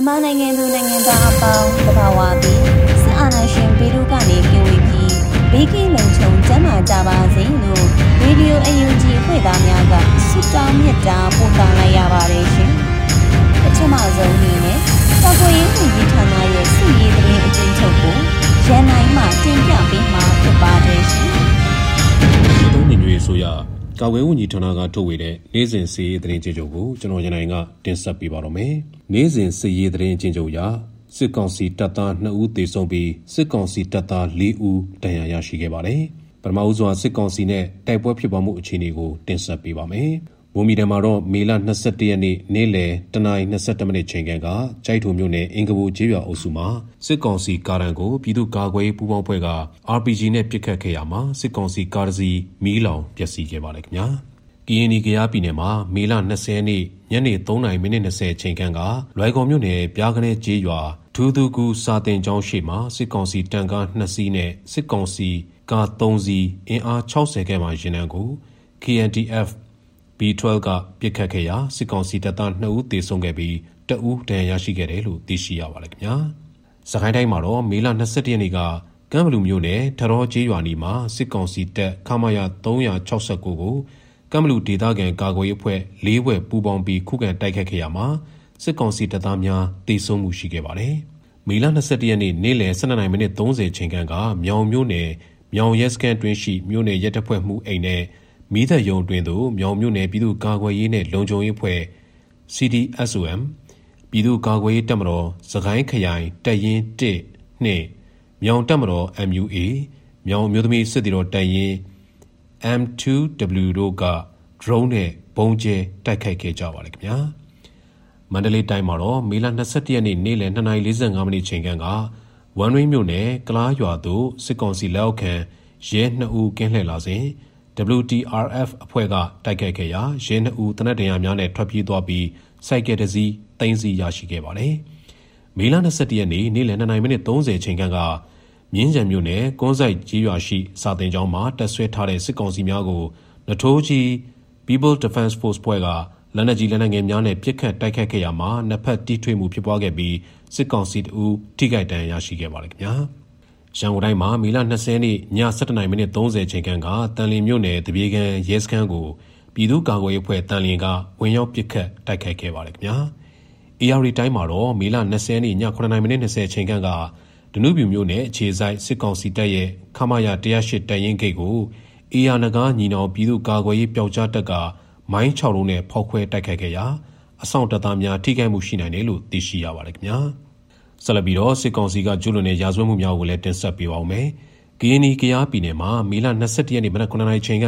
မြန်မာနိုင်ငံသူနိုင်ငံသားအပေါင်းတဘာဝပြီးစစ်အာဏာရှင်ပြည်သူကနေကင်ဝေးပြီးဘေးကင်းလုံခြုံကျန်းမာကြပါစေလို့ရေဒီယိုအယူဂျီဖွဲ့သားများကဆုတောင်းမြတ်တာပို့သလိုက်ရပါတယ်ရှင်။ပထမဆုံးအနေနဲ့တောက်ွယ်ရေးဝန်ကြီးဌာနရဲ့စီရေးသတင်းအကျဉ်းချုပ်ကိုရန်နိုင်မှတင်ပြပေးမှာဖြစ်ပါတယ်ရှင်။ဒီသုံးညီညွတ်ရေးဆိုရ ကာဝဲဝန်ကြီးဌာနကထုတ်ဝေတဲ့နေ့စဉ်စီရေးသတင်းကြေချုပ်ကိုကျွန်တော်ရန်နိုင်ကတင်ဆက်ပေးပါတော့မယ်။နေ့စဉ်စီရေးသတင်းကြေချုပ်ရာစစ်ကောင်စီတပ်သား2ဦးသေဆုံးပြီးစစ်ကောင်စီတပ်သား4ဦးဒဏ်ရာရရှိခဲ့ပါတယ်။ပထမဦးစွာစစ်ကောင်စီနဲ့တိုက်ပွဲဖြစ်ပွားမှုအခြေအနေကိုတင်ဆက်ပေးပါမယ်။ ဘူမီတံမှာတော့မေလ22ရက်နေ့နေ့လယ်တနာရီ22မိနစ်ချိန်ကကြိုက်ထုံမြို့နယ်အင်္ဂဘူကျေးရွာအုပ်စုမှာစစ်ကောင်စီကားတန်းကိုပြည်သူ့ကာကွယ်ရေးပူးပေါင်းဖွဲ့က RPG နဲ့ပစ်ခတ်ခဲ့ရမှာစစ်ကောင်စီကားတစ်စီးမီးလောင်ပျက်စီးခဲ့ပါတယ်ခင်ဗျာ။ကီယနီကရားပြည်နယ်မှာမေလ20ရက်နေ့ညနေ3:20မိနစ်20ချိန်ခန့်ကလွိုင်ကော်မြို့နယ်ပြားကနေကျေးရွာထူးသူကူစာတင်ကျောင်းရှိမှာစစ်ကောင်စီတန်ကား2စီးနဲ့စစ်ကောင်စီကား3စီးအင်အား60ခန့်မှရင်နှံကို KNDF B12 ကပြစ်ခတ်ခဲ့ရာ စစ်ကောင်စီတပ်သား2ဦး သေဆုံးခဲ့ပြီးတအူးဒဏ်ရာရရှိခဲ့တယ်လို့ သိရှိရပါတယ်ခင်ဗျာ။စကိုင်းတိုင်းမှာတော့ မေလ22ရက်နေ့ကကမ်းဘလူမျိုးနယ်ထရောကျေးရွာနီမှာ စစ်ကောင်စီတပ် ခမာယာ369ကိုကမ်းဘလူဒေသခံကာကွယ်ရေးအဖွဲ့၄ဘွဲ့ ပူးပေါင်းပြီး ခုခံတိုက်ခတ်ခဲ့ရမှာ စစ်ကောင်စီတပ်သားများတေဆုံးမှုရှိခဲ့ပါတယ်။မေလ22ရက်နေ့ နေ့လယ်12မိနစ်30ချိန်ခန့်က မြောင်မြို့နယ် မြောင်ရဲစခန်းတွင်ရှိ မြို့နယ်ရဲတပ်ဖွဲ့မှုအိမ်နဲ့ မီးသက်ရုံတွင်သို့မြောင်မြို့နယ်ပြည်သူ့ကာကွယ်ရေးနဲ့လုံခြုံရေးအဖွဲ့ CDSOM ပြည်သူ့ကာကွယ်ရေးတပ်မတော်စကိုင်းခရိုင်တပ်ရင်း1နှင့်မြောင်တပ်မတော် MUA မြောင်မျိုးသမီးစစ်တီတော်တပ်ရင်း M2W တို့က drone နဲ့ဘုံကျဲတိုက်ခိုက်ခဲ့ကြပါတယ်ခင်ဗျာမန္တလေးတိုင်းမှာတော့မေလ22ရက်နေ့နေ့လယ်2:45မိနစ်ချိန်ကဝမ်ရင်းမြို့နယ်ကလားရွာသို့စစ်ကောင်စီလက်အောက်ခံရဲ2ဦးကင်းလှည့်လာစဉ် WTRF အဖွဲ့ကတိုက်ခိုက်ခဲ့ရာရဲ2ဦးတနက်တရာများနဲ့ထွက်ပြေးသွားပြီးစိုက်ကယ်တစီတင်းစီရရှိခဲ့ပါတယ်။မေလ22ရက်နေ့နေ့လယ်2:30မိနစ်30ချိန်ခန့်ကမြင်းကြံမြို့နယ်ကွန်းဆိုင်ကြီးရွာရှိစာတင်ကျောင်းမှာတက်ဆွဲထားတဲ့စစ်ကောင်စီများကိုနထိုးကြီး People Defense Force ဖွဲ့ကလက်နက်ကြီးလက်နက်ငယ်များနဲ့ပစ်ခတ်တိုက်ခတ်ခဲ့ရမှာနှစ်ဖက်တိထွေမှုဖြစ်ပွားခဲ့ပြီးစစ်ကောင်စီတအူထိခိုက်ဒဏ်ရာရရှိခဲ့ပါတယ်ခင်ဗျာ ရန်ကုန်တိုင်းမှာမီလ20နှစ်ည7:30မိနစ်30ချိန်ခန့်ကတန်လင်းမြို့နယ်တပြေကန်ရဲစခန်းကိုပြည်သူ့ကာကွယ်ရေးအဖွဲ့တန်လင်းကဝင်ရောက်ပစ်ခတ်တိုက်ခိုက်ခဲ့ပါတယ်ခင်ဗျာ AR တိုင်းမှာတော့မီလ20နှစ်ည9:30မိနစ်20ချိန်ခန့်ကဒနုပြူမြို့နယ်အခြေဆိုင်စစ်ကောင်စီတပ်ရဲ့ခမာယာ108တရင်ဂိတ်ကိုအေယာနဂါညီနောင်ပြည်သူ့ကာကွယ်ရေးပျောက်ကြားတပ်ကမိုင်း6လုံးနဲ့ဖောက်ခွဲတိုက်ခိုက်ခဲ့ရာအဆောင်တပ်သားများထိခိုက်မှုရှိနိုင်တယ်လို့သိရှိရပါတယ်ခင်ဗျာ ဆက်လက်ပြီးတော့စစ်ကောင်စီကကျူးလွန်တဲ့ရာဇဝတ်မှုများကိုလည်းတင်ဆက်ပေးပါောင်းမယ်။ကရင်နီကရားပြည်နယ်မှာမေလ22ရက်နေ့မနက်9:00နာရီချိန်က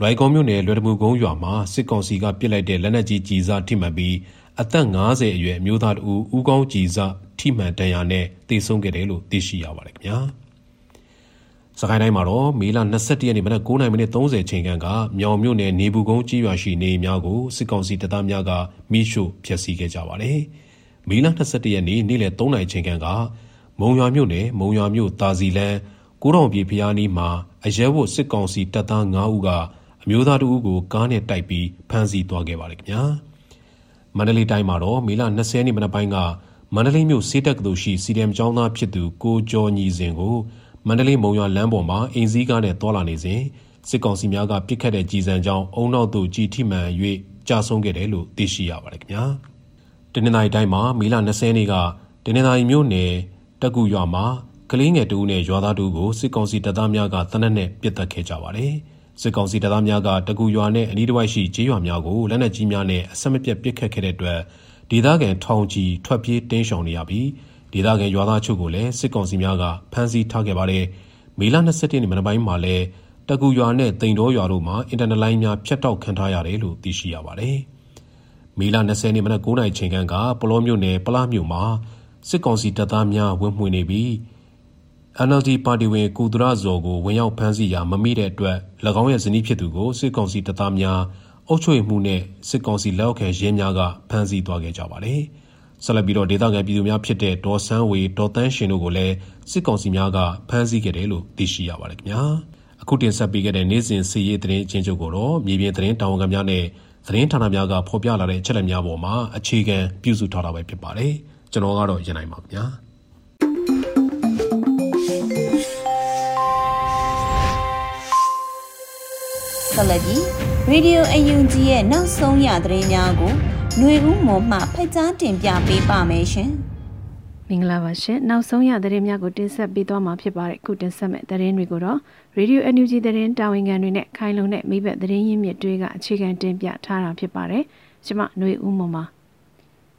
လွိုင်ကော်မြို့နယ်လွယ်တမူကုန်းရွာမှာစစ်ကောင်စီကပစ်လိုက်တဲ့လက်နက်ကြီးကြီးစားထိမှန်ပြီးအသက်50အရွယ်အမျိုးသားတဦးဦးကောင်းကြီးစားထိမှန်တန်ရာနဲ့တေဆုံးခဲ့တယ်လို့သိရှိရပါတယ်ခင်ဗျာ။စကိုင်းတိုင်းမှာတော့မေလ22ရက်နေ့မနက်9:30မိနစ်30ချိန်ခန့်ကမြောင်မြို့နယ်နေဘူးကုန်းကြီးရွာရှိနေများကိုစစ်ကောင်စီတပ်သားများကမိရှို့ဖျက်ဆီးခဲ့ကြပါတယ်။ မေလ22ရက်နေ့နေ့လယ်3:00ချိန်ခန့်ကမုံရွာမြို့နယ်မုံရွာမြို့တာစီလန်းကိုတော်ပြည်ဖျားနီးမှာအရဲဝတ်စစ်ကောင်စီတပ်သား9ဦးကအမျိုးသားတဦးကိုကားနဲ့တိုက်ပြီးဖမ်းဆီးသွားခဲ့ပါတယ်ခင်ဗျာ။မန္တလေးတိုင်းမှာတော့မေလ20ရက်နေ့မနက်ပိုင်းကမန္တလေးမြို့စေတက်ကတူရှိစီဒမ်ကျောင်းသားဖြစ်သူကိုကျော်ညီစဉ်ကိုမန္တလေးမုံရွာလမ်းပေါ်မှာအင်စည်းကားနဲ့တွာလာနေစဉ်စစ်ကောင်စီများကပစ်ခတ်တဲ့ကြီးစံကြောင်းအုံနောက်သို့ကြီးထိမှန်၍ကြာဆုံးခဲ့တယ်လို့သိရှိရပါတယ်ခင်ဗျာ တနင်္လာရီတိုင်းမှာမေလ20ရက်နေ့ကတနင်္လာရီမြို့နယ်တက်ကူရွာမှာကလေးငယ်တူနဲ့ရွာသားတူကိုစစ်ကောင်စီတပ်သားများကတနက်နဲ့ပစ်တက်ခဲ့ကြပါတယ်စစ်ကောင်စီတပ်သားများကတကူရွာနဲ့အနီးတစ်ဝိုက်ရှိကျေးရွာများကိုလက်နက်ကြီးများနဲ့အဆက်မပြတ်ပစ်ခတ်ခဲ့တဲ့အတွက်ဒေသခံထောင်ချီထွက်ပြေးတင်းရှောင်နေရပြီးဒေသခံရွာသားချုပ်ကိုလည်းစစ်ကောင်စီများကဖမ်းဆီးထားခဲ့ပါတယ်မေလ27ရက်နေ့မနက်ပိုင်းမှာလည်းတကူရွာနဲ့တိန်တော်ရွာတို့မှာအင်တာနက်လိုင်းများဖြတ်တောက်ခံထားရတယ်လို့သိရှိရပါတယ် မေလ20ရက်နေ့မနက်9:00နာရီချိန်ခန့်ကပလောမြို့နယ်ပလားမြို့မှာစစ်ကောင်စီတပ်သားများဝင်မှွေနေပြီး NLD ပါတီဝင်ကုသရဇော်ကိုဝင်ရောက်ဖမ်းဆီးရာမမိတဲ့အတွက်၎င်းရဲ့ဇနီးဖြစ်သူကိုစစ်ကောင်စီတပ်သားများအုပ်ချုပ်မှုနဲ့စစ်ကောင်စီလက်အောက်ခံရဲများကဖမ်းဆီးသွားခဲ့ကြပါတယ်။ဆက်လက်ပြီးတော့ဒေသခံပြည်သူများဖြစ်တဲ့ဒေါ်ဆန်းဝေဒေါ်တန်းရှင်တို့ကိုလည်းစစ်ကောင်စီများကဖမ်းဆီးခဲ့တယ်လို့သိရှိရပါတယ်ခင်ဗျာ။အခုတင်ဆက်ပေးခဲ့တဲ့နေ့စဉ်စီရေးသတင်းအချင်းချုပ်ကိုတော့မြေပြင်သတင်းတာဝန်ခံများနဲ့ သတင်းဌာနများကဖော်ပြလာတဲ့အချက်အလက်များပေါ်မှာအခြေခံပြုစုထားတာပဲဖြစ်ပါတယ်။ကျွန်တော်ကတော့ရန်နိုင်ပါခင်ဗျာ။ဆက်လက်ပြီး Radio UNG ရဲ့နောက်ဆုံးရသတင်းများကိုຫນွေဦးမော်မှဖတ်ကြားတင်ပြပေးပါမယ်ရှင်။ မင်္ဂလာပါရှင်။နောက်ဆုံးရသတင်းများကိုတင်ဆက်ပေးသွားမှာဖြစ်ပါတယ်။ခုတင်ဆက်မဲ့သတင်းတွေကိုတော့ Radio UNG သတင်းတာဝန်ခံတွေနဲ့ခိုင်လုံတဲ့မိဘသတင်းရင်းမြစ်တွေကအခြေခံတင်ပြထားတာဖြစ်ပါတယ်။ကျွန်မຫນွေဦးမော်ပါ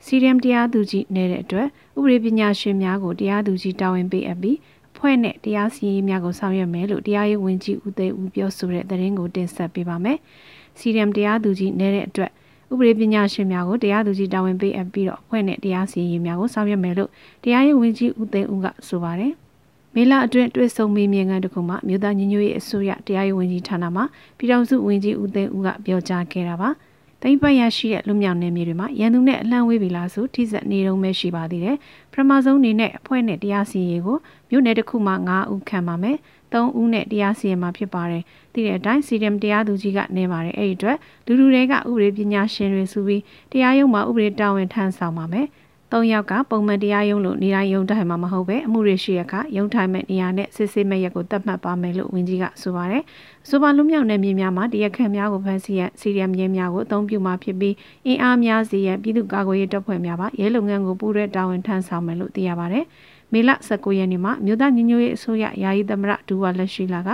စီရီယမ်တရားသူကြီးနေတဲ့အတွက်ဥပဒေပညာရှင်များကိုတရားသူကြီးတာဝန်ပေးအပ်ပြီးဖွဲ့နဲ့တရားစီရင်များကိုဆောင်ရွက်မယ်လို့တရားရေးဝန်ကြီးဦးသိန်းဦးပြောဆိုတဲ့သတင်းကိုတင်ဆက်ပေးပါမယ်။စီရီယမ်တရားသူကြီးနေတဲ့အတွက် ဥပဒေပညာရှင်များကိုတရားသူကြီးတာဝန်ပေးအပ်ပြီးတော့ဖွဲ့နဲ့တရားစီရင်များကိုဆောင်ရွက်မယ်လို့တရားရေးဝန်ကြီးဦးသိန်းဦးကဆိုပါတယ်။မေလအတွင်းတွေ့ဆုံမေးမြန်းခန်းတစ်ခုမှာမြို့သားညီညွတ်ရေးအစိုးရတရားရေးဝန်ကြီးဌာနမှပြည်ထောင်စုဝန်ကြီးဦးသိန်းဦးကပြောကြားခဲ့တာပါ။တိမ့်ပတ်ရရှိတဲ့လူမြောင်နယ်မြေတွေမှာရန်သူနဲ့အလှမ်းဝေးပြီလားဆိုထိစက်နေတုံးပဲရှိပါသေးတယ်။ပထမဆုံးအနေနဲ့အဖွဲ့နဲ့တရားစီရင်ကိုမြို့နယ်တစ်ခုမှ9ဦးခံပါမယ်။ 3ဦးနဲ့တရားစီရင်မှာဖြစ်ပါတယ်။ဒီတဲ့အတိုင်းစီရမ်တရားသူကြီးကနေပါတယ်။အဲ့ဒီအတွက်လူလူတွေကဥပဒေပညာရှင်တွေစုပြီးတရားရုံးမှာဥပဒေတာဝန်ထမ်းဆောင်ပါမယ်။၃ယောက်ကပုံမှန်တရားရုံးလို့နေတိုင်းရုံးထိုင်မှာမဟုတ်ပဲအမှုတွေရှိရခရုံးထိုင်မဲ့နေရာနဲ့စစ်ဆေးမဲ့ရက်ကိုတတ်မှတ်ပါမယ်လို့ဝန်ကြီးကဆိုပါတယ်။ဆိုပါလူမြောက်နယ်မြေများမှာတရားခံများကိုဖမ်းဆီးရစီရီယမ်ရဲများကိုအသုံးပြုမှာဖြစ်ပြီးအင်အားများစီရန်ပြည်သူ့ကာကွယ်ရေးတပ်ဖွဲ့များပါရဲလုပ်ငန်းကိုပူးရဲတာဝန်ထမ်းဆောင်မယ်လို့သိရပါတယ်။ မေလ19ရက်နေ့မှာမြို့သားညီညွတ်ရေးအစိုးရယာယီသမရဒူဝါလက်ရှိလာက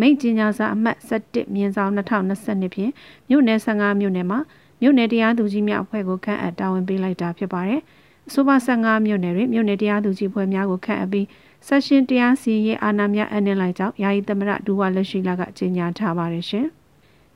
မိတ်ကြီးညာစာအမှတ်17မြင်းဆောင်2022ဖြင့်မြို့နယ်15မြို့နယ်မှာမြို့နယ်တရားသူကြီးများအဖွဲ့ကိုခန့်အပ်တာဝန်ပေးလိုက်တာဖြစ်ပါတယ်။အဆိုပါ15မြို့နယ်တွင်မြို့နယ်တရားသူကြီးဖွဲ့များကိုခန့်အပ်ပြီးဆက်ရှင်တရားစီရင်အာဏာများအနှင်းလိုက်ကြောင်းယာယီသမရဒူဝါလက်ရှိလာကကြေညာထားပါတယ်ရှင်။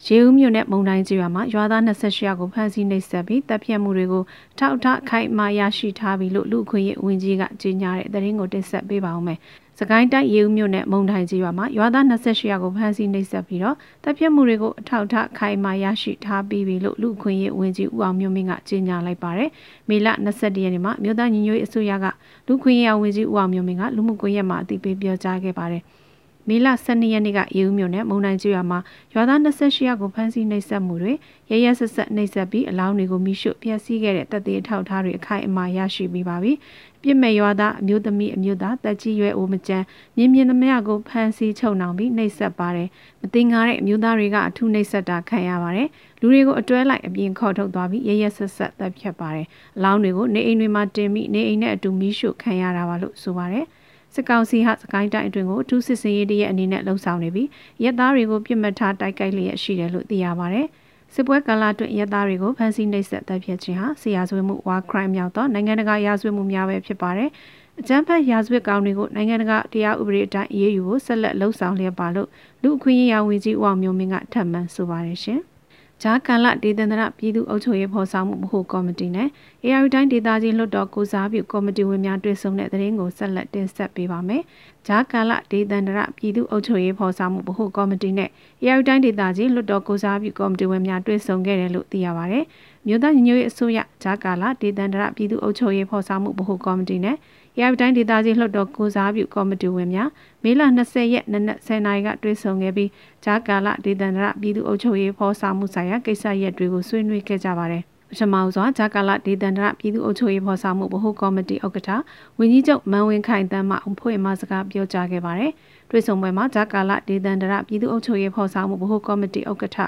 ရေဦးမြို့နယ်မုံတိုင်းကျွာမှာရွာသား28ယောက်ကိုဖမ်းဆီးနှိပ်စက်ပြီးတပ်ဖြတ်မှုတွေကိုထောက်ထားခိုင်မာရရှိထားပြီလို့လူခွင့်ရေးဝန်ကြီးကကြေညာတဲ့သတင်းကိုတင်ဆက်ပေးပါဦးမယ်။စကိုင်းတိုင်းရေဦးမြို့နယ်မုံတိုင်းကျွာမှာရွာသား28ယောက်ကိုဖမ်းဆီးနှိပ်စက်ပြီးတော့တပ်ဖြတ်မှုတွေကိုအထောက်ထားခိုင်မာရရှိထားပြီးပြီလို့လူခွင့်ရေးဝန်ကြီးဦးအောင်မျိုးမင်းကကြေညာလိုက်ပါတယ်။မေလ22ရက်နေ့မှာမြို့သားညီညွတ်ရေးအစိုးရကလူခွင့်ရေးဝန်ကြီးဦးအောင်မျိုးမင်းကလူမှုကွန်ရက်မှာအသိပေးပြောကြားခဲ့ပါတယ်။ မေလ12ရက်နေ့ကရေဦးမြို့နယ်မုံနိုင်ကျွော်မှာရွာသား28ယောက်ကိုဖမ်းဆီးနှိပ်စက်မှုတွေရရဆက်ဆက်နှိပ်စက်ပြီးအလောင်းတွေကိုမိရှုဖျက်ဆီးခဲ့တဲ့တပ်သေးထောက်ထားတွေအခိုင်အမာရရှိပြီးပါပြီ။ပြစ်မဲ့ရွာသားအမျိုးသမီးအမျိုးသားတက်ကြီးရွယ်အိုမကျန်းမြင်းမြင်းသမျှကိုဖမ်းဆီးချုပ်နှောင်ပြီးနှိပ်စက်ပါတယ်။မတင်ကားတဲ့အမျိုးသားတွေကအထူးနှိပ်စက်တာခံရပါတယ်။လူတွေကိုအတွဲလိုက်အပြင်ခေါ်ထုတ်သွားပြီးရရဆက်ဆက်တပ်ဖြတ်ပါတယ်။အလောင်းတွေကိုနေအိမ်တွေမှာတင်ပြီးနေအိမ်နဲ့အတူမိရှုခံရတာပါလို့ဆိုပါတယ်။ စစ်ကောင်စီဟာစကိုင်းတိုင်းအတွင်းကိုအထူးစစ်စင်ရေးတရဲ့အနေနဲ့လှုံ့ဆော်နေပြီးရဲသားတွေကိုပြစ်မှတ်ထားတိုက်ခိုက်လျက်ရှိတယ်လို့သိရပါဗျ။စစ်ပွဲကာလအတွင်းရဲသားတွေကိုဖမ်းဆီးနှိပ်စက်တပ်ဖြတ်ခြင်းဟာဆရာဆွေးမှု war crime မြောက်သောနိုင်ငံတကာရာဇဝတ်မှုများပဲဖြစ်ပါတယ်။အကြမ်းဖက်ရာဇဝတ်ကောင်တွေကိုနိုင်ငံတကာတရားဥပဒေအတိုင်းအရေးယူဖို့ဆက်လက်လှုံ့ဆော်လျက်ပါလို့လူအခွင့်အရေးရာဝန်ကြီးဦးအောင်မျိုးမင်းကထပ်မံဆိုပါတယ်ရှင်။ ဂျားကန်လဒေသန္တရပြည်သူ့အုပ်ချုပ်ရေးဖော်ဆောင်မှုဗဟိုကော်မတီနဲ့ AR တိုင်းဒေသကြီးလွှတ်တော်ကိုစားပြုကော်မတီဝင်များတွေ့ဆုံတဲ့တဲ့ရင်ကိုဆက်လက်တင်ဆက်ပေးပါမယ်။ဂျားကန်လဒေသန္တရပြည်သူ့အုပ်ချုပ်ရေးဖော်ဆောင်မှုဗဟိုကော်မတီနဲ့ AR တိုင်းဒေသကြီးလွှတ်တော်ကိုစားပြုကော်မတီဝင်များတွေ့ဆုံခဲ့တယ်လို့သိရပါဗျ။မြို့သားညီညွတ်ရေးအစိုးရဂျားကန်လဒေသန္တရပြည်သူ့အုပ်ချုပ်ရေးဖော်ဆောင်မှုဗဟိုကော်မတီနဲ့ ရပတိုင်းဒေသကြီးလွှတ်တော်ကိုစားပြုကော်မတီဝင်များမေလ20ရက်နနက်10:00နာရီကတွေ့ဆုံခဲ့ပြီးဂျာကာလဒေသန္တရပြည်သူ့အုပ်ချုပ်ရေးဖော်ဆောင်မှုဆိုင်ရာကိစ္စရပ်တွေကိုဆွေးနွေးခဲ့ကြပါတယ်။ပထမစွာဂျာကာလာဒေသန္တရပြည်သူ့အုပ်ချုပ်ရေးဖော်ဆောင်မှုဗဟိုကော်မတီဥက္ကဋ္ဌဝင်းကြီးချုပ်မန်ဝင်းခိုင်တန်းမှအဖွဲ့မှစကားပြောကြားခဲ့ပါတယ်။ တွေ့ဆုံပွဲမှာဂျာကာလာဒေသန္တရပြည်သူ့အုပ်ချုပ်ရေးဖော်ဆောင်မှုဗဟိုကော်မတီဥက္ကဋ္ဌ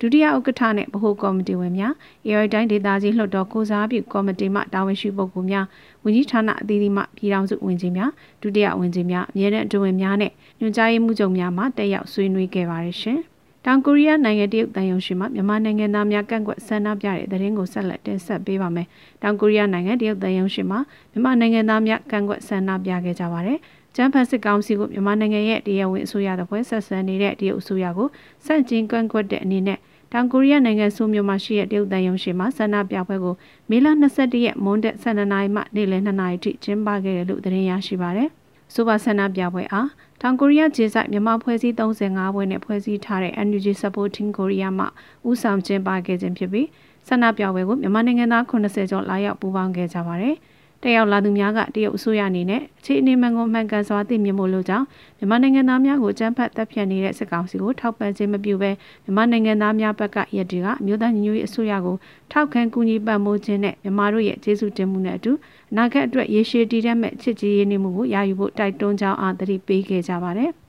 ဒုတိယဥက္ကဋ္ဌနဲ့ဗဟိုကော်မတီဝင်များ AI တိုင်းဒေသကြီးလွှတ်တော်ကိုစားပြုကော်မတီမှတာဝန်ရှိပုဂ္ဂိုလ်များဝန်ကြီးဌာနအသီးသီးမှပြည်ထောင်စုဝန်ကြီးများဒုတိယဝန်ကြီးများအမြဲတမ်းအတွင်းများနဲ့ညွှန်ကြားရေးမှူးချုပ်များမှတက်ရောက်ဆွေးနွေးခဲ့ပါတယ်ရှင်။တောင်ကိုရီးယားနိုင်ငံတရုတ်တန်ယုံရှိမှမြန်မာနိုင်ငံသားများကန့်ကွက်ဆန္ဒပြတဲ့သတင်းကိုဆက်လက်တင်ဆက်ပေးပါမယ်။တောင်ကိုရီးယားနိုင်ငံတရုတ်တန်ယုံရှိမှမြန်မာနိုင်ငံသားများကန့်ကွက်ဆန္ဒပြခဲ့ကြပါတယ်။ ကျန်းဖတ်စစ်ကောင်စီကိုမြန်မာနိုင်ငံရဲ့တရားဝင်အစိုးရတဲ့ဖွဲ့ဆက်ဆံနေတဲ့တရုတ်အစိုးရကိုစန့်ကျင်ကန့်ကွက်တဲ့အနေနဲ့တောင်ကိုရီးယားနိုင်ငံဆိုးမြို့မှာရှိတဲ့တရုတ်တန်ယုံရှိမှဆန္ဒပြပွဲကိုမေလ22ရက်မွန်းတဲ့12နာရီမှနေ့လယ်2နာရီထိကျင်းပခဲ့တယ်လို့သတင်းရရှိပါတယ်။ဆိုပါဆန္ဒပြပွဲအားတောင်ကိုရီးယားဂျေဆိုင်မြန်မာဖွဲ့စည်း35ဘွဲ့နဲ့ဖွဲ့စည်းထားတဲ့ NUG Supporting Korea မှဦးဆောင်ကျင်းပခဲ့ခြင်းဖြစ်ပြီးဆန္ဒပြပွဲကိုမြန်မာနိုင်ငံသား80ကျော်လာရောက်ပူးပေါင်းခဲ့ကြပါတယ်။ တက်ရောက်လာသူများကတရုတ်အစိုးရအနေနဲ့အခြေအနေမှန်ကိုမှန်ကန်စွာသိမြင်ဖို့လိုကြောင်းမြန်မာနိုင်ငံသားများကိုကြမ်းဖက်တပ်ဖြတ်နေတဲ့စစ်ကောင်စီကိုထောက်ပံ့ခြင်းမပြုဘဲမြန်မာနိုင်ငံသားများဘက်ကရည်တည်ကအမျိုးသားညီညွတ်ရေးအစိုးရကိုထောက်ခံကူညီပံ့ပိုးခြင်းနဲ့မြန်မာတို့ရဲ့ကျေးဇူးတင်မှုနဲ့အတူအနာဂတ်အတွက်ရေရှည်တည်တတ်မဲ့ချစ်ကြည်ရေးနေမှုကိုရယူဖို့တိုက်တွန်းကြောင်းအားသတိပေးခဲ့ကြပါတယ်။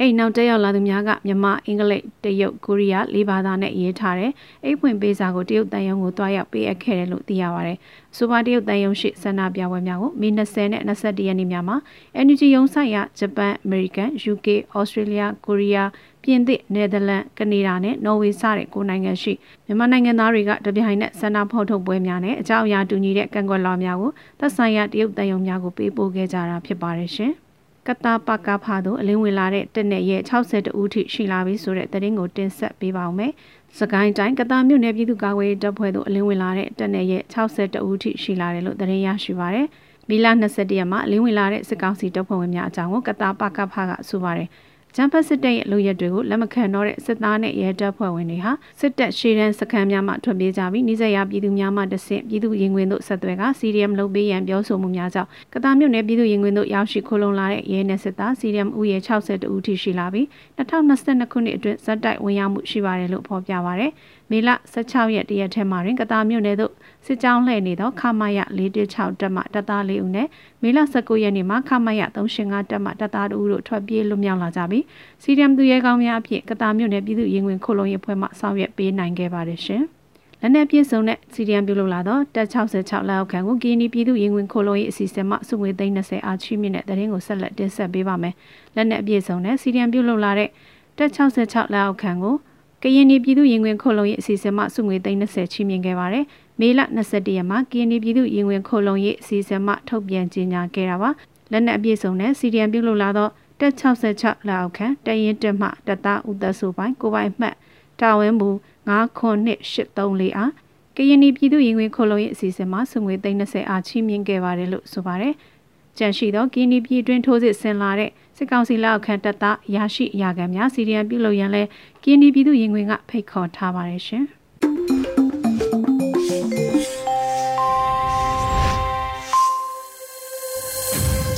အဲ့နောက်တက်ရောက်လာသူများကမြန်မာအင်္ဂလိပ်တရုတ်ကိုရီးယားလေးဘာသာနဲ့ရေးထားတဲ့အိတ်ဖွင့်ပေးစာကိုတရုတ်တန်ယုံကိုတွားရောက်ပေးအပ်ခဲ့တယ်လို့သိရပါတယ်။ဆိုပါတရုတ်တန်ယုံရှိဆန္ဒပြပွဲများကိုမေ20နဲ့21ရက်နေ့များမှာ NUG ရုံးဆိုင်ရာဂျပန်၊အမေရိကန်၊ UK ၊ဩစတြေးလျ၊ကိုရီးယားပြင်သစ်၊နယ်သာလန်၊ကနေဒါနဲ့နော်ဝေစတဲ့ကိုနိုင်ငံရှိမြန်မာနိုင်ငံသားတွေကတပြိုင်နက်ဆန္ဒဖော်ထုတ်ပွဲများနဲ့အကြောင်းအရာတူညီတဲ့ကန့်ကွက်လွှာများကိုသက်ဆိုင်ရာတရုတ်တန်ယုံများကိုပေးပို့ခဲ့ကြတာဖြစ်ပါတယ်ရှင်။ ကတာပကဖာတို့အလင်းဝင်လာတဲ့တက်နဲ့ရဲ့62ဦးထိရှိလာပြီဆိုတဲ့သတင်းကိုတင်ဆက်ပေးပါောင်းမယ်။စကိုင်းတိုင်းကတာမြို့နယ်ပြည်သူ့ကာကွယ်ရေးတပ်ဖွဲ့တို့အလင်းဝင်လာတဲ့တက်နဲ့ရဲ့62ဦးထိရှိလာတယ်လို့သတင်းရရှိပါရယ်။မီလာ21ရက်မှာအလင်းဝင်လာတဲ့စစ်ကောင်စီတပ်ဖွဲ့ဝင်များအကြောင်းကိုကတာပကဖာကဆိုပါတယ်။ ဂျမ်ဖတ်စစ်တပ်ရဲ့လူရက်တွေကိုလက်မခံတော့တဲ့စစ်သားနဲ့ရဲတပ်ဖွဲ့ဝင်တွေဟာစစ်တပ်ရှေ့တန်းစခန်းများမှထွက်ပြေးကြပြီးနှိစက်ရပြည်သူများမှတဆင့်ပြည်သူရင်ခွင်တို့ဆက်သွဲက CDM လုပ်ပေးရန်ပြောဆိုမှုများကြောင့်ကတားမြို့နယ်ပြည်သူရင်ခွင်တို့ရောက်ရှိခိုးလုံလာတဲ့ရဲနဲ့စစ်သား CDM ဥယျာဉ်62ဦးထိရှိလာပြီး2022ခုနှစ်အတွင်းဇက်တိုက်ဝင်ရောက်မှုရှိပါတယ်လို့ဖော်ပြပါရယ် မေလ16ရက်တရက်ထဲမှာတွင်ကတာမြို့နယ်သို့စစ်ကြောင်းလှည့်နေသောခမရ416တပ်မှတပ်သား4ဦးနဲ့မေလ19ရက်နေ့မှာခမရ385တပ်မှတပ်သား2ဦးတို့ထွက်ပြေးလွတ်မြောက်လာကြပြီးစီရီယမ်သူရဲကောင်းများအဖြစ်ကတာမြို့နယ်ပြည်သူ့ရင်ဝင်ခုလုံရေးဖွဲ့မှဆောင်ရွက်ပေးနိုင်ခဲ့ပါတယ်ရှင်။လက်နက်ပြည့်စုံတဲ့စီရီယမ်ပြုလုပ်လာသောတပ်66လက်အောက်ခံကိုကင်းနီပြည်သူ့ရင်ဝင်ခုလုံရေးအစီအစဉ်မှစုငွေသိန်း20အားချီးမြှင့်တဲ့တရင်ကိုဆက်လက်တင်ဆက်ပေးပါမယ်။လက်နက်ပြည့်စုံတဲ့စီရီယမ်ပြုလုပ်လာတဲ့တပ်66လက်အောက်ခံကို ကရင်ပြည်သူ့ရင်ဝင်ခုလုံရေးအစီအစဉ်မှစုငွေသိန်း20ချီးမြှင့်ခဲ့ပါတယ်။မေလ21ရက်မှာကရင်ပြည်သူ့ရင်ဝင်ခုလုံရေးအစီအစဉ်မှထုတ်ပြန်ကြေညာခဲ့တာပါ။လက်နက်အပြည့်စုံတဲ့စီရီယမ်ပြုလုပ်လာသောတက်66လက်အောက်ခံတရင်တက်မှတသားဥသက်စုပိုင်းကိုပိုင်မှတ်တာဝန်မူ99834အားကရင်ပြည်သူ့ရင်ဝင်ခုလုံရေးအစီအစဉ်မှစုငွေသိန်း20အားချီးမြှင့်ခဲ့ပါတယ်လို့ဆိုပါတယ်။ကြန့်ရှိသောကင်းနီပြည်တွင်ထိုးစစ်ဆင်လာတဲ့ စစ်ကောင်စီလက်အောက်ခံတပ်သားရရှိအရာခံများစီရီယံပြုလုပ်ရန်လဲကင်းနီပြည်သူရင်ဝင်ကဖိတ်ခေါ်ထားပါတယ်ရှင်။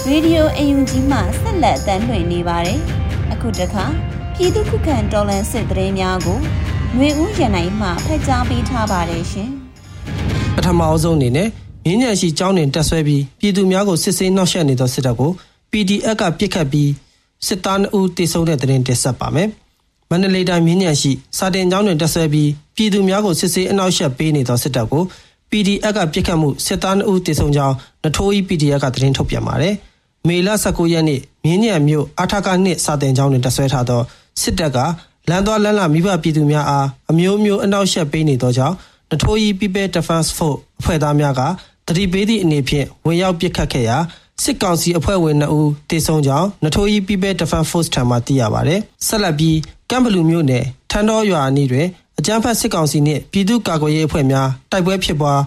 ရေဒီယိုအယူကြီးမှဆက်လက်တမ်းလွှင့်နေပါတယ်။အခုတခါပြည်သူခုခံတော်လှန်စစ်တရေများကိုຫນွေဦးရန်နိုင်မှဖက်ကြားပေးထားပါတယ်ရှင်။ပထမအဆုံးအနေနဲ့မြင်းညံရှိကျောင်းတွင်တက်ဆွဲပြီးပြည်သူများကိုစစ်ဆေးနှောက်ယှက်နေသောစစ်တပ်ကို PDF ကပြစ်ခတ်ပြီးစစ်သား2ဦးတေဆုံးတဲ့တဲ့တင်တက်ဆက်ပါမယ်။မန္တလေးတိုင်းမြင်းညံရှိစာတင်ကျောင်းတွင်တက်ဆွဲပြီးပြည်သူများကိုစစ်ဆေးအနောက်ရှက်ပေးနေသောစစ်တပ်ကို PDF ကပြစ်ခတ်မှုစစ်သား2ဦးတေဆုံးကြောင်းနထိုးကြီး PDF ကသတင်းထုတ်ပြန်ပါတယ်။မေလ19ရက်နေ့မြင်းညံမြို့အထာကနှစ်စာတင်ကျောင်းတွင်တက်ဆွဲထားသောစစ်တပ်ကလမ်းသွားလမ်းလာမိဘပြည်သူများအားအမျိုးမျိုးအနောက်ရှက်ပေးနေသောကြောင့်နထိုးကြီး People Defense Force အဖွဲ့သားများကတတိပေးသည့်အနေဖြင့်ဝင်ရောက်ပစ်ခတ်ခဲ့ရာ စစ်ကောင်စီအဖွဲ့ဝင်2ဦးတေဆုံးကြောင်းနထိုးကြီး People Defense Force ထံမှသိရပါတယ်။ဆက်လက်ပြီးကမ်ဘလူမြို့နယ်ထန်းတော်ရွာအနီးတွင်အကြမ်းဖက်စစ်ကောင်စီနှင့်ပြည်သူ့ကာကွယ်ရေးအဖွဲ့များတိုက်ပွဲဖြစ်ပွား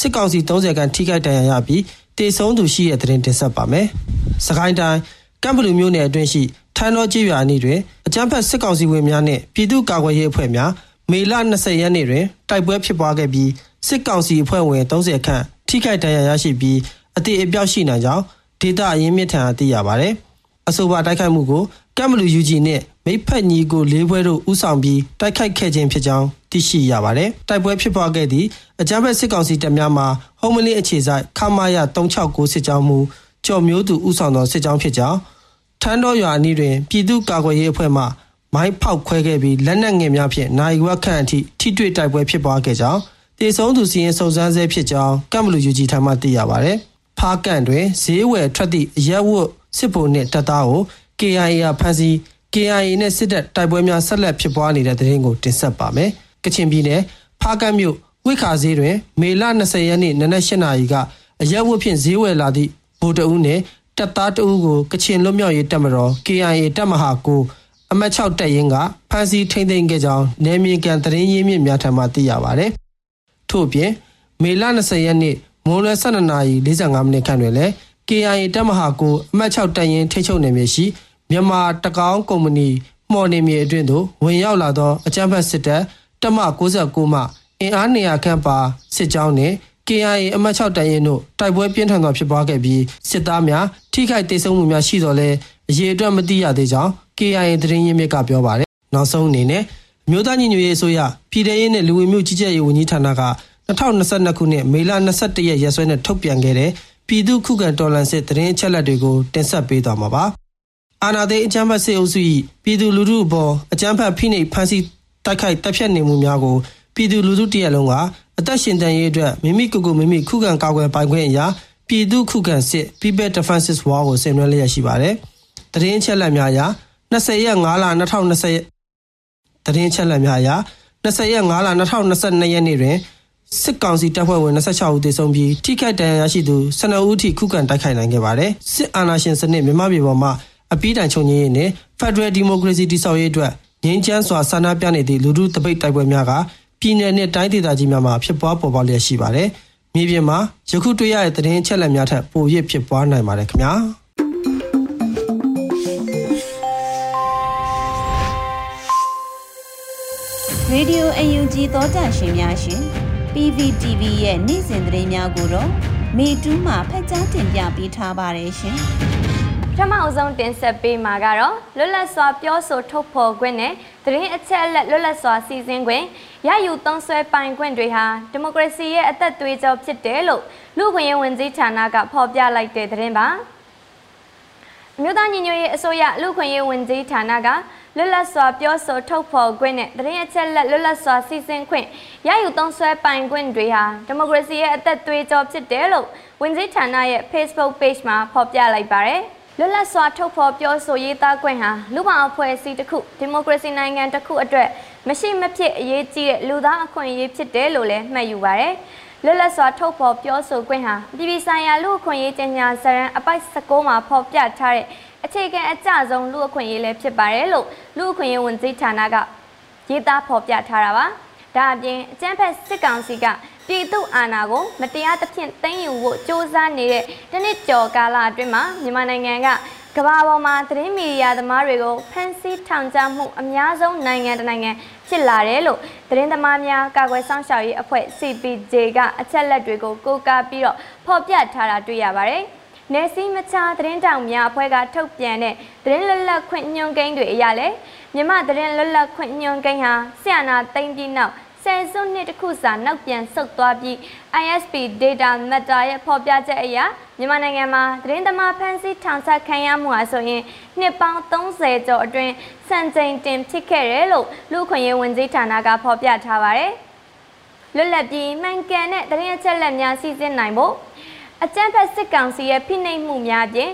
စစ်ကောင်စီ30ခန်းထိခိုက်ဒဏ်ရာရပြီးတေဆုံးသူရှိတဲ့တဲ့တင်တင်ဆက်ပါမယ်။စကိုင်းတိုင်းကမ်ဘလူမြို့နယ်အတွင်းရှိထန်းတော်ကျေးရွာအနီးတွင်အကြမ်းဖက်စစ်ကောင်စီဝင်များနှင့်ပြည်သူ့ကာကွယ်ရေးအဖွဲ့များမေလ20ရက်နေ့တွင်တိုက်ပွဲဖြစ်ပွားခဲ့ပြီးစစ်ကောင်စီအဖွဲ့ဝင်30ခန့်ထိခိုက်ဒဏ်ရာရရှိပြီးအသေးအပြောက်ရှိနိုင်ကြောင်း ဒေတာအရင်းမြစ်ထံသိရပါတယ်။အဆိုပါတိုက်ခိုက်မှုကိုကမ်ဘလူယူဂျီနဲ့မိဖက်ညီကိုလေးဘွဲတို့ဥဆောင်ပြီးတိုက်ခိုက်ခဲ့ခြင်းဖြစ်ကြောင်းသိရှိရပါတယ်။တိုက်ပွဲဖြစ်ပွားခဲ့သည့်အကြမ်းဖက်စစ်ကောင်စီတပ်များမှဟုံးမလင်းအခြေဆိုင်ခမာယ369စစ်ကြောင်းမှုကြော်မျိုးသူဥဆောင်သောစစ်ကြောင်းဖြစ်ကြောင်းထန်းတော်ရွာအနီးတွင်ပြည်သူ့ကာကွယ်ရေးအဖွဲ့မှမိုင်းဖောက်ခွဲခဲ့ပြီးလက်နက်ငယ်များဖြင့်နိုင်ဝက်ခန့်အထိထိတွေ့တိုက်ပွဲဖြစ်ပွားခဲ့ကြောင်းတေဆုံးသူစီရင်စုံစမ်းဆဲဖြစ်ကြောင်းကမ်ဘလူယူဂျီထံမှသိရပါဗျ။ ဖားကန်တွင်ဈေးဝယ်ထွက်သည့်အရက်ဝတ်စစ်ဗိုလ်နှင့်တပ်သားကို KIA ကဖမ်းဆီး KIA နဲ့စစ်တပ်တိုက်ပွဲများဆက်လက်ဖြစ်ပွားနေတဲ့တဲ့ရင်ကိုတင်ဆက်ပါမယ်။ကချင်ပြည်နယ်ဖားကန်မြို့ဝိခါဈေးတွင် မေလ20ရက်နေ့နနက်8နာရီကအရက်ဝတ်ဖြင့်ဈေးဝယ်လာသည့်ဗိုလ်တအုပ်နှင့်တပ်သားတအုပ်ကိုကချင်လွတ်မြောက်ရေးတပ်မတော် KIA တပ်မဟာကိုအမတ်6တပ်ရင်းကဖမ်းဆီးထိန်းသိမ်းခဲ့ကြောင်းနယ်မြေကန်သတင်းရင်းမြစ်များထံမှသိရပါဗျ။ထို့ပြင်မေလ20ရက်နေ့ မွန်လွယ်12နာရီ45မိနစ်ခန့်တွင်လည်း KIA တပ်မဟာကိုအမတ်6တပ်ရင်းထိချုပ်နယ်မြေရှိမြန်မာတကောင်းကုမ္ပဏီမှော်နေမြေအတွင်းသို့ဝင်ရောက်လာသောအကြမ်းဖက်စစ်တပ်တပ်မ69မှအင်အားနေရာခန့်ပါစစ်ကြောင်းနှင့် KIA အမတ်6တပ်ရင်းတို့တိုက်ပွဲပြင်းထန်စွာဖြစ်ပွားခဲ့ပြီးစစ်သားများထိခိုက်ဒေဆုံးမှုများရှိတော်လဲအရေးအတွက်မသိရသေးကြောင်း KIA သတင်းရင်းမြစ်ကပြောပါတယ်။နောက်ဆုံးအနေနဲ့မြို့သားညီညွတ်ရေးအစိုးရပြည်ထရေးနဲ့လူဝင်မှုကြီးကြပ်ရေးဝန်ကြီးဌာနက 2022ခုနှစ်မေလ22ရက်ရက်စွဲနဲ့ထုတ်ပြန်ခဲ့တဲ့ပြည်သူ့ခုခံတော်လှန်စစ်သတင်းအချက်အလက်တွေကိုတင်ဆက်ပေးသွားမှာပါ။အာဏာသိမ်းအကြမ်းဖက်စစ်အုပ်စု၏ပြည်သူလူထုအပေါ်အကြမ်းဖက်ဖိနှိပ်ဖမ်းဆီးတိုက်ခိုက်တပ်ဖြတ်နေမှုများကိုပြည်သူလူထုတရက်လုံးကအသက်ရှင်တန်ရေးအတွက်မိမိကိုယ်ကိုမိမိခုခံကာကွယ်ပိုင်ခွင့်အရာပြည်သူခုခံစစ် People Defenses War ကိုဆင်နွှဲလျက်ရှိပါတယ်။တရင်ချက်လက်များအရ20ရက်5လ2020တရင်ချက်လက်များအရ20ရက်5လ2022ရက်နေ့တွင် စစ်ကောင်စီတပ်ဖွဲ့ဝင်26ဦးသေဆုံးပြီးထိခိုက်ဒဏ်ရာရရှိသူ12ဦးထိခုခံတိုက်ခိုက်နိုင်ခဲ့ပါတယ်။စစ်အာဏာရှင်စနစ်မြန်မာပြည်ပေါ်မှာအပိတိုင်ချုပ်ငြိမ်းရေးနဲ့ Federal Democracy တည်ဆောက်ရေးအတွက်ငြိမ်းချမ်းစွာဆန္ဒပြနေသည့်လူထုတပိတ်တိုက်ပွဲများကပြည်내နဲ့တိုင်းဒေသကြီးများမှာဖြစ်ပွားပေါ်ပေါက်လျက်ရှိပါတယ်။မြေပြင်မှာယခုတွေ့ရတဲ့သတင်းချက်လက်များထက်ပိုရဖြစ်ပွားနိုင်ပါတယ်ခင်ဗျာ။ Radio UNG သောတာရှင်များရှင် PVTV ရဲ့နေ့စဉ်သတင်းများကိုတော့မေတူးမှဖတ်ကြားတင်ပြပေးထားပါတယ်ရှင်။ပထမအဆုံးတင်ဆက်ပေးမှာကတော့လွတ်လပ်စွာပြောဆိုထုတ်ဖော်ခွင့်နဲ့သတင်းအချက်အလက်လွတ်လပ်စွာစီစဉ်ခွင့်ရယူသုံးစွဲပိုင်ခွင့်တွေဟာဒီမိုကရေစီရဲ့အသက်သွေးကြောဖြစ်တယ်လို့လူ့ခွင့်ရေးဝန်ကြီးဌာနကဖော်ပြလိုက်တဲ့သတင်းပါ။မြို့သားညီညွတ်ရေးအစိုးရလူ့ခွင့်ရေးဝန်ကြီးဌာနက လွတ်လပ်စွာပြောဆိုထုတ်ဖော်ခွင့်နဲ့သတင်းအချက်လက်လွတ်လပ်စွာစီစဉ်ခွင့်ရယူသုံးစွဲပိုင်ခွင့်တွေဟာဒီမိုကရေစီရဲ့အသက်သွေးကြောဖြစ်တယ်လို့ဝန်ကြီးဌာနရဲ့ Facebook page မှာဖော်ပြလိုက်ပါတယ်။လွတ်လပ်စွာထုတ်ဖော်ပြောဆိုရေးသားခွင့်ဟာလူ့ဘောင်အဖွဲ့အစည်းတစ်ခုဒီမိုကရေစီနိုင်ငံတစ်ခုအတွက်မရှိမဖြစ်အရေးကြီးတဲ့လူသားအခွင့်အရေးဖြစ်တယ်လို့လည်းမှတ်ယူပါတယ်။လွတ်လပ်စွာထုတ်ဖော်ပြောဆိုခွင့်ဟာပြည်ပဆိုင်ရာလူ့အခွင့်အရေးကြေညာစာရန်အပိုက်16မှာဖော်ပြထားတဲ့ အခြေခံအကျဆုံးလူအခွင့်အရေးလည်းဖြစ်ပါတယ်လို့လူအခွင့်အရေးဝန်ကြီးဌာနကရေးသားဖော်ပြထားတာပါဒါအပြင်အကျန်းဖက်စစ်ကောင်စီကပြည်သူအာဏာကိုမတရားသဖြင့်သိမ်းယူဖို့စ조사နေတဲ့တနစ်ကျော်ကာလအတွင်းမှာမြန်မာနိုင်ငံကကမ္ဘာပေါ်မှာသတင်းမီဒီယာသမားတွေကိုဖမ်းဆီးထောင်ချမှုအများဆုံးနိုင်ငံတနိုင်ငံဖြစ်လာတယ်လို့သတင်းသမားများကာကွယ်စောင့်ရှောက်ရေးအဖွဲ့ CPJ ကအချက်လက်တွေကိုကိုးကားပြီးတော့ဖော်ပြထားတာတွေ့ရပါတယ်။ နေစီမချသတင်းတောင်များအဖွဲ့ကထုတ်ပြန်တဲ့သတင်းလွတ်လပ်ခွင့်ညွှန်ကိန်းတွေအရလဲမြမသတင်းလွတ်လပ်ခွင့်ညွှန်ကိန်းဟာဆရာနာသိမ့်ပြီးနောက်ဆယ်စုနှစ်တစ်ခုစာနောက်ပြန်ဆုတ်သွားပြီး ISP Data Matter ရဲ့ဖော်ပြချက်အရမြန်မာနိုင်ငံမှာသတင်းသမားဖမ်းဆီးထောင်ချခံရမှုဟာဆိုရင်နှစ်ပေါင်း30ကျော်အတွင်းစံချိန်တင်ဖြစ်ခဲ့တယ်လို့လူခွင့်ရေးဝန်ကြီးဌာနကဖော်ပြထားပါတယ်။လွတ်လပ်ပြီးမှန်ကန်တဲ့သတင်းအချက်အလက်များစီစဉ်နိုင်ဖို့ အကြမ်းဖက်စစ်ကောင်စီရဲ့ဖိနှိပ်မှုများပြင်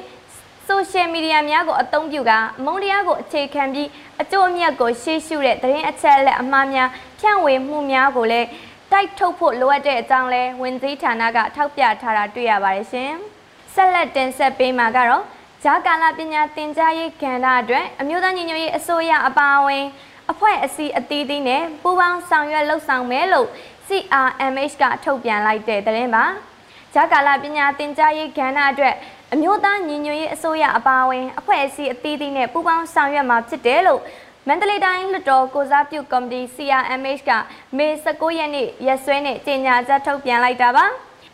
ဆိုရှယ်မီဒီယာများကိုအသုံးပြုကအမုန်းတရားကိုအခြေခံပြီးအကျိုးအမြတ်ကိုရှေ့ရှုတဲ့သတင်းအချက်အလက်အမှားများဖြန့်ဝေမှုများကိုလည်းတိုက်ထုတ်ဖို့လိုအပ်တဲ့အကြောင်းလဲဝန်ကြီးဌာနကထောက်ပြထားတာတွေ့ရပါတယ်ရှင်။ဆက်လက်တင်ဆက်ပေးမှာကတော့ဂျာကာလာပညာသင်ကြားရေးကဏ္ဍအတွက်အမျိုးသားညီညွတ်ရေးအစိုးရအပါအဝင်အဖွဲ့အစည်းအသီးသီးနဲ့ပူးပေါင်းဆောင်ရွက်လှုပ်ဆောင်မယ်လို့ CRMH ကထုတ်ပြန်လိုက်တဲ့သတင်းပါ။ ဂျာကာလာပညာသင်ကြားရေးကဏ္ဍအတွက်အမျိုးသားညီညွတ်ရေးအစိုးရအပါအဝင်အဖွဲ့အစည်းအသီးသီးနဲ့ပူးပေါင်းဆောင်ရွက်မှာဖြစ်တယ်လို့မန္တလေးတိုင်းလွှတ်တော်ကိုစားပြုကော်မတီ CRMH ကမေ19ရက်နေ့ရက်စွဲနဲ့ကြေညာချက်ထုတ်ပြန်လိုက်တာပါ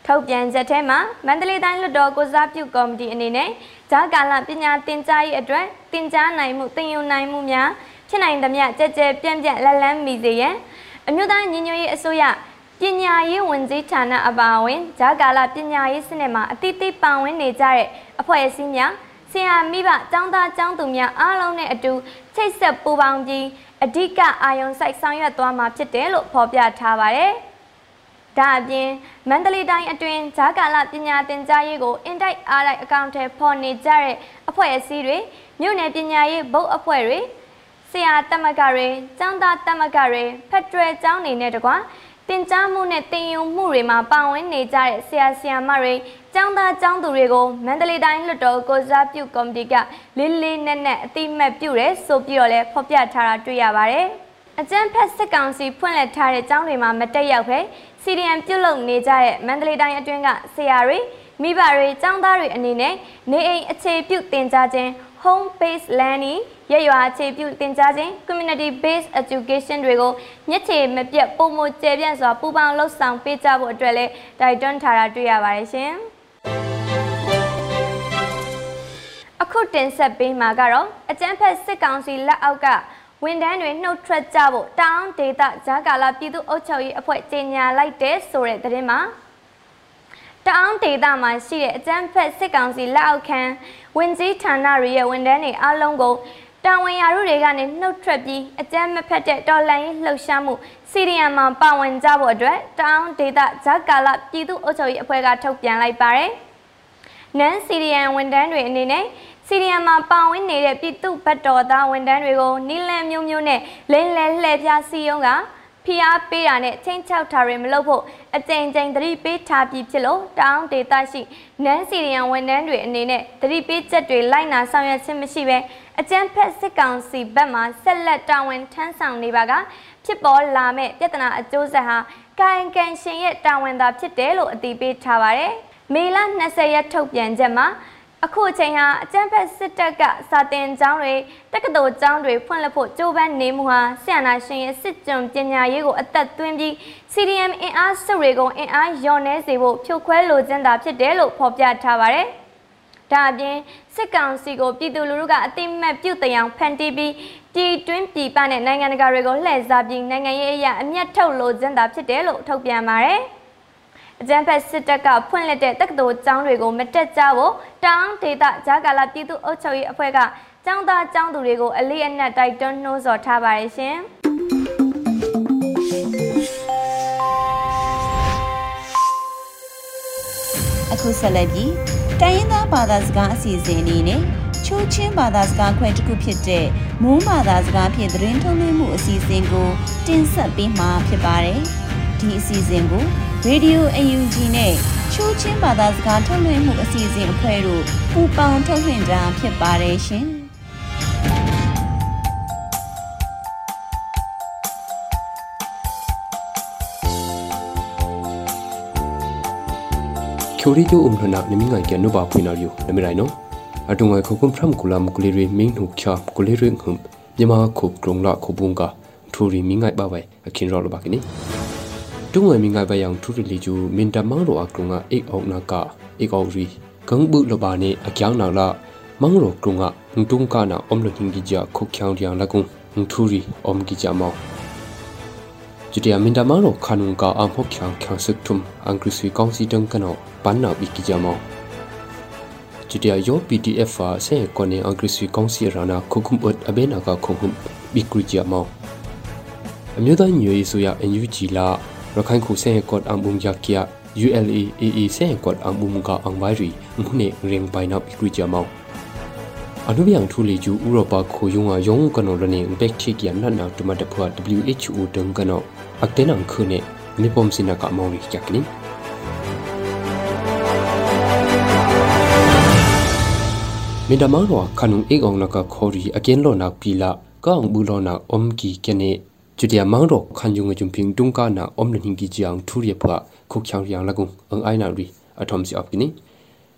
ထုတ်ပြန်ချက်ထဲမှာမန္တလေးတိုင်းလွှတ်တော်ကိုစားပြုကော်မတီအနေနဲ့ဂျာကာလပညာသင်ကြားရေးအတွက်သင်ကြားနိုင်မှုသင်ယူနိုင်မှုများဖြစ်နိုင်သမျှကြဲကြဲပြန့်ပြန့်လက်လန်းမိစေရန်အအမျိုးသားညီညွတ်ရေးအစိုးရ ပညာရေးဝန်ကြီးဌာနအပါအဝင်ဂျာကာလာပညာရေးစနစ်မှာအတိအသပါဝင်နေကြတဲ့အဖွဲ့အစည်းများဆရာမိဘကျောင်းသားကျောင်းသူများအားလုံးနဲ့အတူချိတ်ဆက်ပူးပေါင်းပြီးအဓိကအာယုံစိုက်ဆောင်ရွက်သွားမှာဖြစ်တယ်လို့ဖော်ပြထားပါတယ်။ဒါအပြင်မန္တလေးတိုင်းအတွင်းဂျာကာလပညာသင်ကြားရေးကိုအင်တိုက်အားလိုက်အကောင့်ထဲပေါ်နေကြတဲ့အဖွဲ့အစည်းတွေမြို့နယ်ပညာရေးဘုတ်အဖွဲ့တွေဆရာတက်မကတွေကျောင်းသားတက်မကတွေဖက်ဒရယ်ကျောင်းနေနဲ့တကွာ တင်ကြားမှုနဲ့တင်ယူမှုတွေမှာပါဝင်နေကြတဲ့ဆရာဆရာမတွေကျောင်းသားကျောင်းသူတွေကိုမန္တလေးတိုင်းလွှတ်တော်ကိုစားပြုကော်မတီကလေးလေးနက်နက်အတိမတ်ပြုတယ်ဆိုပြီးတော့လည်းဖော်ပြထားတာတွေ့ရပါတယ်။အကျန်းဖက်စစ်ကောင်စီဖွင့်လှစ်ထားတဲ့ကျောင်းတွေမှာမတက်ရောက်ပဲ CDM ပြုတ်လုံနေကြတဲ့မန္တလေးတိုင်းအတွင်းကဆရာတွေမိဘတွေကျောင်းသားတွေအနေနဲ့နေအိမ်အခြေပြုတင်ကြားခြင်း home based learning ရရွာအခြေပြုသင်ကြားခြင်း community based education တွေကိုမျက်ခြေမပြတ်ပုံမကျယ်ပြန့်စွာပူးပေါင်းလှုပ်ဆောင်ပေးကြဖို့အတွက်လည်းတိုက်တွန်းထားတာတွေ့ရပါတယ်ရှင်။အခုတင်ဆက်ပေးမှာကတော့အကျန်းဖက်စစ်ကောင်စီလက်အောက်ကဝန်ထမ်းတွေနှုတ်ထွက်ကြဖို့တောင်းဒေတာဂျာကာလာပြည်သူ့အုပ်ချုပ်ရေးအဖွဲ့ကြေညာလိုက်တဲ့ဆိုတဲ့သတင်းမှာတအောင်ဒေတာမှာရှိတဲ့အကျန်းဖက်စစ်ကောင်စီလက်အောက်ခံဝင်ကြီးဌာနတွေရဲ့ဝန်ထမ်းတွေအားလုံးကို တာဝန်ရာထူးတွေကနေနှုတ်ထွက်ပြီးအကြမ်းမဖက်တဲ့တော်လှန်ရေးလှုပ်ရှားမှုစီရီယံမှာပါဝင်ကြဖို့အတွက်တောင်းဒေတာဂျာကာလာပြည်သူ့အုပ်ချုပ်ရေးအဖွဲ့ကထုတ်ပြန်လိုက်ပါတယ်။နန်စီရီယံဝန်ထမ်းတွေအနေနဲ့စီရီယံမှာပါဝင်နေတဲ့ပြည်သူ့ဘတ်တော်သားဝန်ထမ်းတွေကိုနီလန်မျိုးမျိုးနဲ့လိမ့်လဲလှည့်ပြားစီယုံကဖိအားပေးတာနဲ့ချင်းချောက်တာတွေမလုပ်ဖို့ အကြိမ်ကြိမ်သတိပေးထားပြီးဖြစ်လို့တောင်းဒေတာရှိနန်းစီရီယံဝန်ထမ်းတွေအနေနဲ့သတိပေးချက်တွေလိုက်နာဆောင်ရွက်ခြင်းမရှိဘဲအကြမ်းဖက်စစ်ကောင်စီဘက်မှဆက်လက်တာဝန်ထမ်းဆောင်နေပါကဖြစ်ပေါ်လာမဲ့ပြဿနာအကျိုးဆက်ဟာကိုင်ကန်ရှင်ရဲ့တာဝန်သာဖြစ်တယ်လို့အတည်ပြုထားပါတယ်။မေလ20ရက်ထုတ်ပြန်ချက်မှာ အခုအချိန်ဟာအကြမ်းဖက်စစ်တပ်ကစာတင်ကျောင်းတွေတက္ကသိုလ်ကျောင်းတွေဖွင့်လှစ်ဖို့ကြိုးပမ်းနေမှုဟာဆန္ဒရှင်ရဲ့စစ်ကြုံပညာရေးကိုအသက်သွင်းပြီး CDM အင်အားစုတွေကိုအင်အားလျော့နှဲစေဖို့ဖြိုခွဲလိုချင်တာဖြစ်တယ်လို့ဖော်ပြထားပါတယ်။ဒါအပြင်စစ်ကောင်စီကိုပြည်သူလူထုကအသိမှတ်ပြုတဲ့အောင်ဖန်တီးပြီးပြည်တွင်းပြည်ပနဲ့နိုင်ငံတကာတွေကိုလှည့်စားပြီးနိုင်ငံရေးအရာအမျက်ထုတ်လိုချင်တာဖြစ်တယ်လို့ထုတ်ပြန်ပါတယ်။ အကြမ်းဖက်စစ်တပ်ကဖွင့်လှစ်တဲ့တက္ကသိုလ်ကျောင်းတွေကိုမတက်ကြဖို့တောင်းဒေသဂျာကာလာပြည်သူ့အုပ်ချုပ်ရေးအဖွဲ့ကကျောင်းသားကျောင်းသူတွေကိုအလေးအနက်တိုက်တွန်းနှိုးဆော်ထားပါတယ်ရှင်။အခုဆက်လက်ပြီးတိုင်းရင်းသားဘာသာစကားအစီအစဉ်အနေနဲ့ချိုးချင်းဘာသာစကားခွဲတစ်ခုဖြစ်တဲ့မုန်းဘာသာစကားဖြင့်သတင်းထုတ်လွှင့်မှုအစီအစဉ်ကိုတင်ဆက်ပေးမှာဖြစ်ပါတယ်။ ဒီအစီအစဉ်ကိုရေဒီယို UNG နဲ့ချိုးချင်းဘာသာစကားထုတ်လွှင့်မှုအစီအစဉ်အဖွဲ့တို့ပူးပေါင်းထုတ်လွှင့်တာဖြစ်ပါတယ်ရှင်။ချိုရီကျိုအုံထနာနမီငိုင်ကနုပါဖွေနာရီယိုနမရိုင်နောအတုံငိုင်ခုကုမ်ဖရမ် ကူလာမကူလီရီမင်းနှုချာကူလီရင်ခုမ်မြမခုကရုံလာခုဘုံကထူရီမင်းငိုင်ပါဝဲအခင်းရောလပါကိနီတုံငွေမင်္ဂဘယံထူရီလီကျူမင်တမောင်ရောအကရုံကအိအောက်နာကအိအောက်ရီဂန်ဘူးလဘာနေအကြောင်းနာလာမောင်ရောကရုံကတုံကနာအုံလဟင်ဂီဂျာခုချောင်းရံလကုံထူရီအုံဂီဂျာမောจุดยามินดามาโรคานุงกาอัมฮกขังขังซึกทุมอังกฤษวีกองซีดังกันเอาปันนาบิกิจามอจุดยาโย PDF ฟาเซกอนเนอังกฤษวีกองซีรานาคุคุมอุดอเบนากาคงหุมบิกริจามอအမျိုးသားညွေဆိုရ NUG လာ ရခိုင်ခုဆဲကော့အံဘုံယာကီယာ ULAAE ဆဲကော့အံဘုံကအံဘိုင်ရီမှုနေရင်ပိုင်နောက်ပြီးကြကြမောင်းအနုဗျံထူလီကျူဥရောပခိုယုံအယုံကနော်လနေဘက်တီကီယမ်နတ်နာတမတဖွာ WHO တန်ကနော်အကတဲနံခုနေမေပုံစင်နကမောင်းရီချက်ကနီမင်ဒမောင်းရောခနုံအေကောင်နကခေါ်ရီအကင်းလောနာပီလာကောင်ဘူးလောနာအုံကီ ကနေ chutia mangro khanjung jum ping tungka na om na hingi jiang thuri phwa khuk chang yang lagung ang aina ri athom si apkini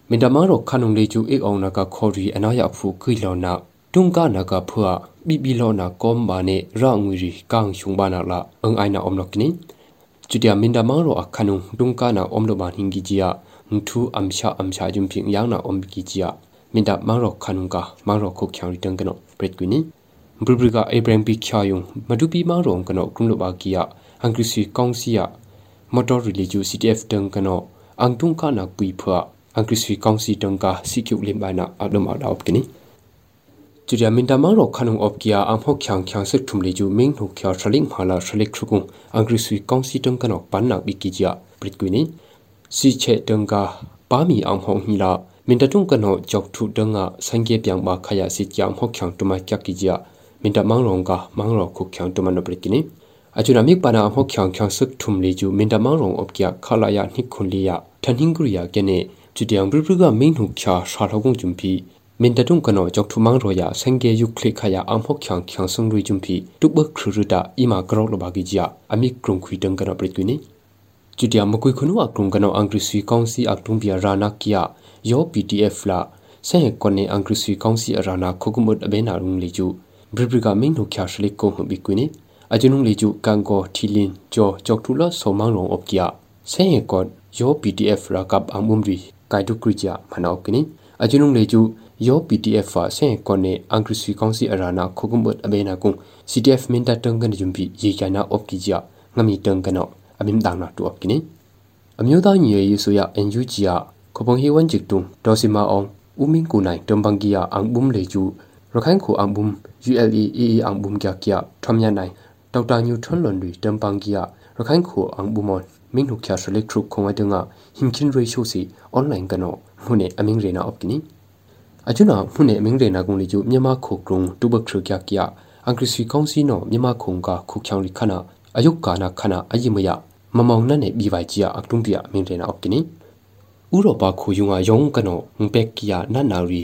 minda mangro khanung le chu ek ong na ka khori anaya phu kui lo na tungka na ka phwa bi bi lo na kom ba ne ra ngui ri kang chung ba na la ang aina om no kini chutia minda mangro akhanung tungka na om lo ba hingi jia ngthu amsha amsha jum ping yang na om ki jia minda mangro khanung ka mangro khuk chang ri tang kano pret kwini ဘရဘရကအိဘရန်ပီချာယုံမဒူပီမောင်ရုံကနောကရုံလဘာကီယာ angrisui kongsia motor reliju ctf teng kano angtung ka nak pui phwa angrisui kongsi teng ka sikyu limba na adom adop kini churia minta mang ro khanung op kia am ho khyang khyang se thum leju ming hu khya thraling mhala thalik thukung angrisui kongsi teng kano pan na bi ki ja prit kwini si che teng ka pa mi am hong hi la minta tung kano jok thu teng nga sangye pyang ba khaya si kyam ho khyang tuma kya ki ja minta mang rong ka mang ro khu khyang tuma no prit kini achuna mik pana am ho khyang khyang suk thum leju minta mang rong op kia khala ya nik khun li ya thaning kriya kene chudiang bru bru ga ming hu khya sha thogong chumpi min tatung kano jok thumang roya sangge yu khle khaya amhok khyang khyang sung rui jumpi tukba khruruta ima grok lo bagi jia ami krung khui tang kana pritwini chutia makui khunu akrung kano angri sui kaunsi aktung bia rana kia yo pdf la sen kone angri sui kaunsi arana khugumut abena rung leju bribriga ming no kya shlik ko hu bikwini ajunung leju kango thilin jo jok thula somang rong op kia sen kon yo pdf ra kap amumri kaidu krija manau kini ajunung leju yo pdf fa sen konne angrisui kaunsi arana khogumut abena kung cdf minta tangkan jumpi ye kana op kijia ngami tangkano amim dangna tu ရခိုင်ခုအံဘုံ ULEE အံဘုံကြကြထမညာနိုင်ဒေါက်တာညူထွန်းလွန်ရီတမ်ပန်ကီယရခိုင်ခုအံဘုံမွန်မင်းနုခ ्या စလက်ထရုခုံဝဲတငါဟင်ချင်းရေရှိုစီအွန်လိုင်းကနောမှုနေအမင်းရေနာအော့ကနီအကျွနာမှုနေအမင်းရေနာကုန်လီကျမြန်မာခုကရုံတူဘခရကြကြအင်္ဂရိစီကောင်စီနောမြန်မာခုံကခုချောင်းရီခနာအယုတ်ကာနာခနာအယိမယမမောင်နဲ့နေပြီးပါကြအကတုံးပြအမင်းရေနာအော့ကနီဥရောပခုယုံကယုံကနောငပက်ကီယနနာရီ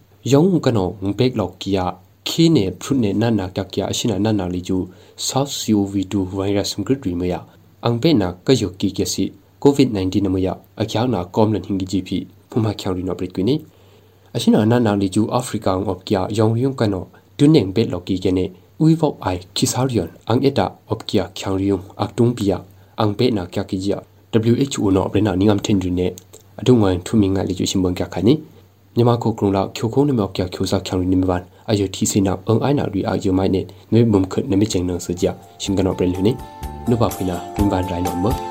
mu kuine Bribrika main ho khyam ku ngo chum phi Spain khoyong ashina nana buyat kele ju khyang sim kolik phi khada mu kuine yong kano ngpek lok kia khine phune nana kya kya ashina nana li ju SARS CoV-2 virus ngrit ri maya angpe na kayo ki kesi COVID-19 namaya akya na komlan hingi GP phuma khyang ri no brit kuine ashina na na li ju africa of kya yong yung kano tuning bet loki gene uivo ai kisarion ang eta of kya khyang riung aktung pia ang pe na kya kijia who no brena ningam tendri ne adungwan thuminga li ju simbang kya khani nyama ko krung la khyo khong ne ma kya khyo sa khyang ri ni ban ayo thi sina ang ai na ri a yo mai ne ne bum khat ne mi cheng nang sa ja shingano brel ni no ba phina min ban rai no mo ကတော့